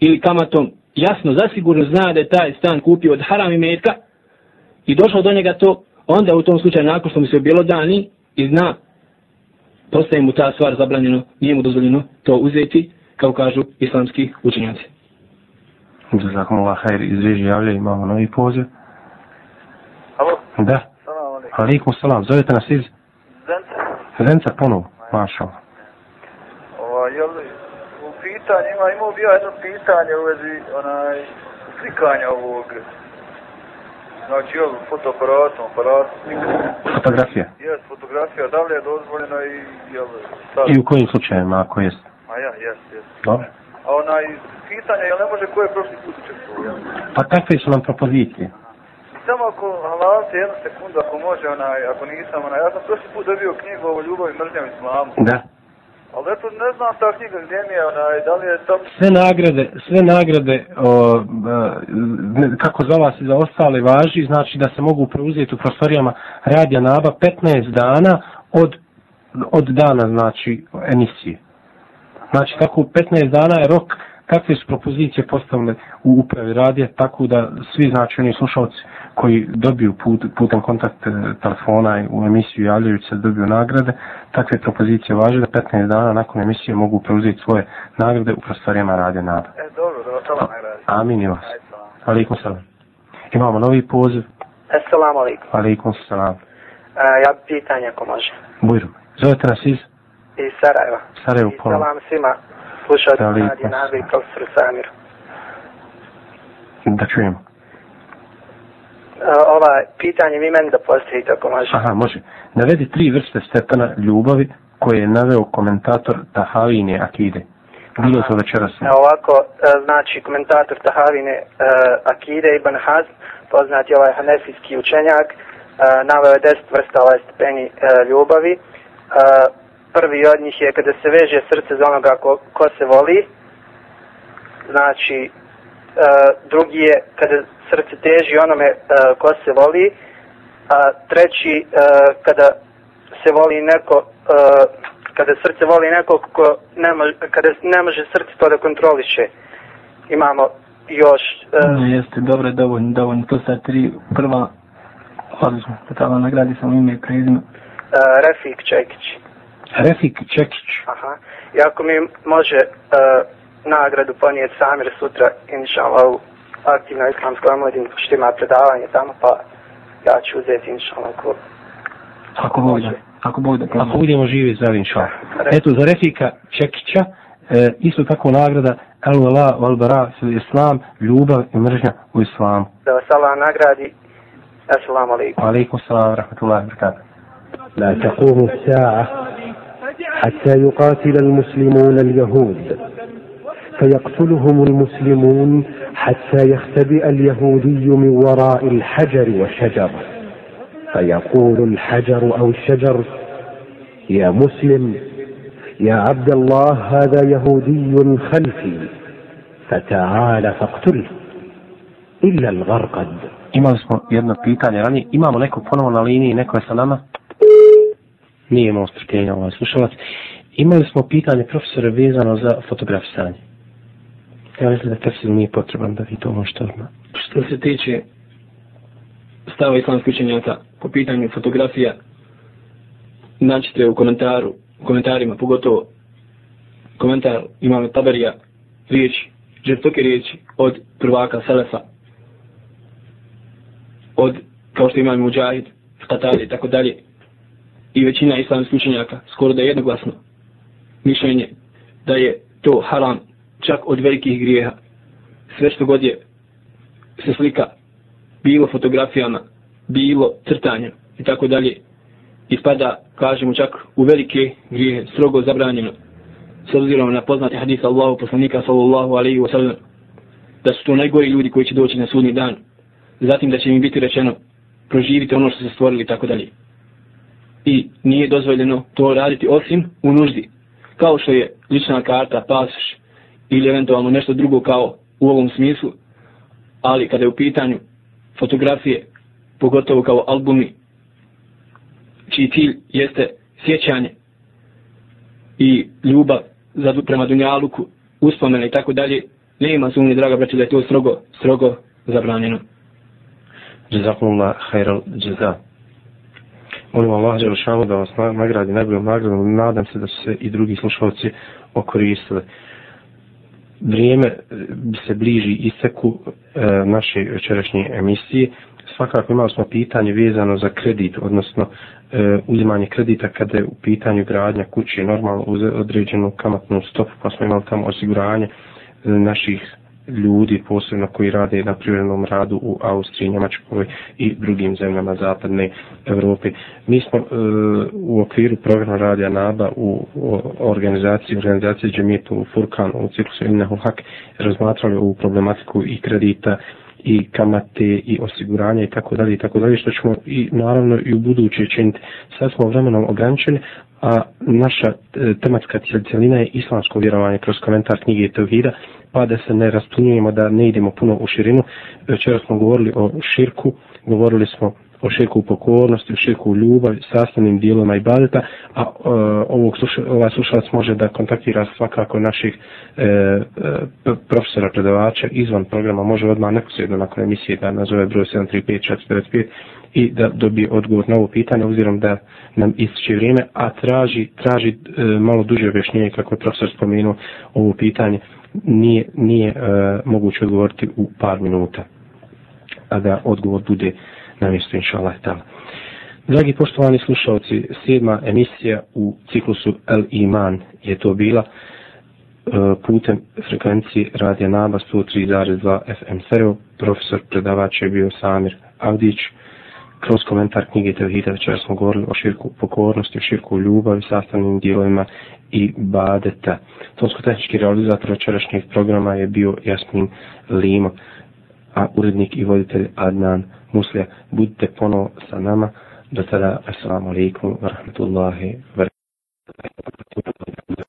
ili kamatom, jasno, zasigurno zna da je taj stan kupio od haram i metka i došao do njega to, onda u tom slučaju nakon što mu se objelodani i zna, postaje mu ta stvar zabranjeno, nije mu dozvoljeno to uzeti, kao kažu islamski učenjaci. Jazakumullah hajr iz režije javljaju, imamo novi poziv. Alo? Da. Salam alaikum. Alikum salam. Zovete nas iz Zence? Renca ponovo. Maša. Allah. Ova, jel, u pitanju, ima, imao bi ja jedno pitanje u vezi, onaj, slikanja ovog, znači, jel, fotoaparatom, aparatom, slikanja. Fotografija. Jes, fotografija, da li je dozvoljena i, jel, šta? I u kojim slučajevima, ako jest? A ja, jes, jes. Dobro. A onaj, pitanje, jel ne može ko je prošli put učestvovao, jel? Pa kakve su nam propozicije? Samo ako halalite jednu sekundu, ako može, onaj, ako nisam, onaj, ja sam prošli put dobio knjigu o ljubavi, mržnjam i islamu. Da. Ali eto, ne znam ta knjiga gdje mi je, onaj, da li je to... Sve nagrade, sve nagrade, o, e, kako za vas i za ostale važi, znači da se mogu preuzeti u prostorijama radija naba 15 dana od, od dana, znači, emisije. Znači, tako 15 dana je rok kakve su propozicije postavile u upravi radija, tako da svi, znači, oni slušalci koji dobiju put, putem kontakt e, telefona u emisiju javljaju se dobiju nagrade, takve propozicije važe da 15 dana nakon emisije mogu preuzeti svoje nagrade u prostorijama radija naba. E, dobro, dobro, salam nagradi. Amin i vas. Alikum salam. Imamo novi poziv. Assalamu alaikum. Alikum salam. E, ja pitanje ako može. Bujrum. Zovete nas iz Iz Sarajeva. Sarajevo I pola. Salam svima Salim. Radio Nada i profesoru Samiru. Da čujem. Uh, ovaj, pitanje vi meni da postavite ako može. Aha, može. Navedi tri vrste stepena ljubavi koje je naveo komentator Tahavine Akide. Bilo to večeras. Evo ovako, e, znači komentator Tahavine uh, Akide Ibn Hazm, poznati ovaj hanefijski učenjak, naveo je deset vrsta ovaj stepeni ljubavi. Prvi od njih je kada se veže srce za onoga ko, ko se voli. Znači, drugi je kada srce teži onome uh, ko se voli. A treći, uh, kada se voli neko, uh, kada srce voli nekog ko ne može, kada ne može srce to da kontroliše. Imamo još uh, Ne, jeste, dobro, dovoljno, dovoljno. To sa tri prva, odlično, totalno nagradi sam ime i prezime. uh, Refik Čekić. Refik Čekić. Aha. I ako mi može uh, nagradu ponijeti Samir sutra, inša Allah, u aktivnoj islamskoj omladini, što ima predavanje tamo, pa ja ću uzeti inša Allah ko. Ako Bog da, ako Bog da. Ako budemo živi zdravi inšala. Eto, za Refika Čekića, e, isto tako nagrada El Vela Val Bara fil Islam, ljubav i mržnja u islamu. Da vas Allah nagradi. Assalamu alaikum. Alaikum salam, rahmatullahi wa barakatuh. لا تقوم الساعة حتى يقاتل المسلمون اليهود فيقتلهم المسلمون حتى يختبئ اليهودي من وراء الحجر والشجر فيقول الحجر أو الشجر يا مسلم يا عبد الله هذا يهودي خلفي فتعال فاقتله إلا الغرقد Imali smo jedno pitanje ranije. Imamo nekog ponovo na liniji, neko je sa nama? Nije imao strpljenja ovaj slušalac. Imali smo pitanje profesore vezano za fotografisanje. Ja mislim da tefsir nije potreban da vi to možete odmah. Što se tiče stava islamskih učenjaka po pitanju fotografija, naćete u komentaru, u komentarima, pogotovo komentar imam Taberija, riječi, žestoke riječi od prvaka Selefa, od, kao što imam Mujahid, Katari i tako dalje, i većina islamskih učenjaka, skoro da je jednoglasno mišljenje da je to haram čak od velikih grijeha. Sve što god je se slika bilo fotografijama, bilo crtanjem i tako dalje, ispada, kažemo čak, u velike grijehe, strogo zabranjeno, s obzirom na poznati hadis Allahu poslanika sallallahu alaihi wa sallam, da su to najgori ljudi koji će doći na sudni dan, zatim da će im biti rečeno, proživite ono što ste stvorili i tako dalje. I nije dozvoljeno to raditi osim u nuždi, kao što je lična karta, pasoš ili eventualno nešto drugo kao u ovom smislu, ali kada je u pitanju fotografije, pogotovo kao albumi, čiji cilj jeste sjećanje i ljubav za, prema Dunjaluku, uspomene i tako dalje, nema sumnje, draga braća, da je to strogo, strogo zabranjeno. Jazakumullah khairal jaza. Molim Allah Đelšanu da vas nagradi najboljom nagradom. Nadam se da su se i drugi slušalci okoristili. Vrijeme eh, se bliži isteku e, naše večerašnje emisije. Svakako imali smo pitanje vezano za kredit, odnosno e, uzimanje kredita kada je u pitanju gradnja kuće normalno uz određenu kamatnu stopu, pa smo imali tamo osiguranje e, naših ljudi posebno koji rade na privrednom radu u Austriji, Njemačkoj i drugim zemljama zapadne Evrope. Mi smo e, u okviru programa Radija Naba u, u organizaciji organizacije Džemijetu Furkan u ciklusu Innehu Hak razmatrali ovu problematiku i kredita i kamate i osiguranja i tako dalje i tako dalje što ćemo i naravno i u buduće činiti. Sad smo vremenom ograničeni, a naša e, tematska cijelina je islamsko vjerovanje kroz komentar knjige Tevhida, pa da se ne rastunjujemo, da ne idemo puno u širinu. Večera smo govorili o širku, govorili smo o širku u pokornosti, o širku u ljubavi, sastavnim dijeloma i badeta, a e, ovog sluša, ovaj slušalac može da kontaktira svakako naših e, e, profesora predavača izvan programa, može odmah neposredno nakon emisije da nazove broj 735495 i da dobije odgovor na ovo pitanje, obzirom da nam ističe vrijeme, a traži, traži e, malo duže objašnjenje, kako je profesor spomenuo ovo pitanje, nije, nije e, moguće odgovoriti u par minuta, a da odgovor bude na mjestu, inša Allah. Tala. Dragi poštovani slušalci, sedma emisija u ciklusu El Iman je to bila e, putem frekvencije Radija Naba 103.2 FM stereo. Profesor predavač je bio Samir Avdić. Kroz komentar knjige Tevhida večera smo govorili o širku pokornosti, o širku ljubavi, sastavnim dijelovima i badeta. Tonsko-tehnički realizator večerašnjeg programa je bio Jasmin Limo, a urednik i voditelj Adnan Muslija. Budite ponovo sa nama. Do tada, assalamu alaikum wa rahmatullahi wa barakatuh.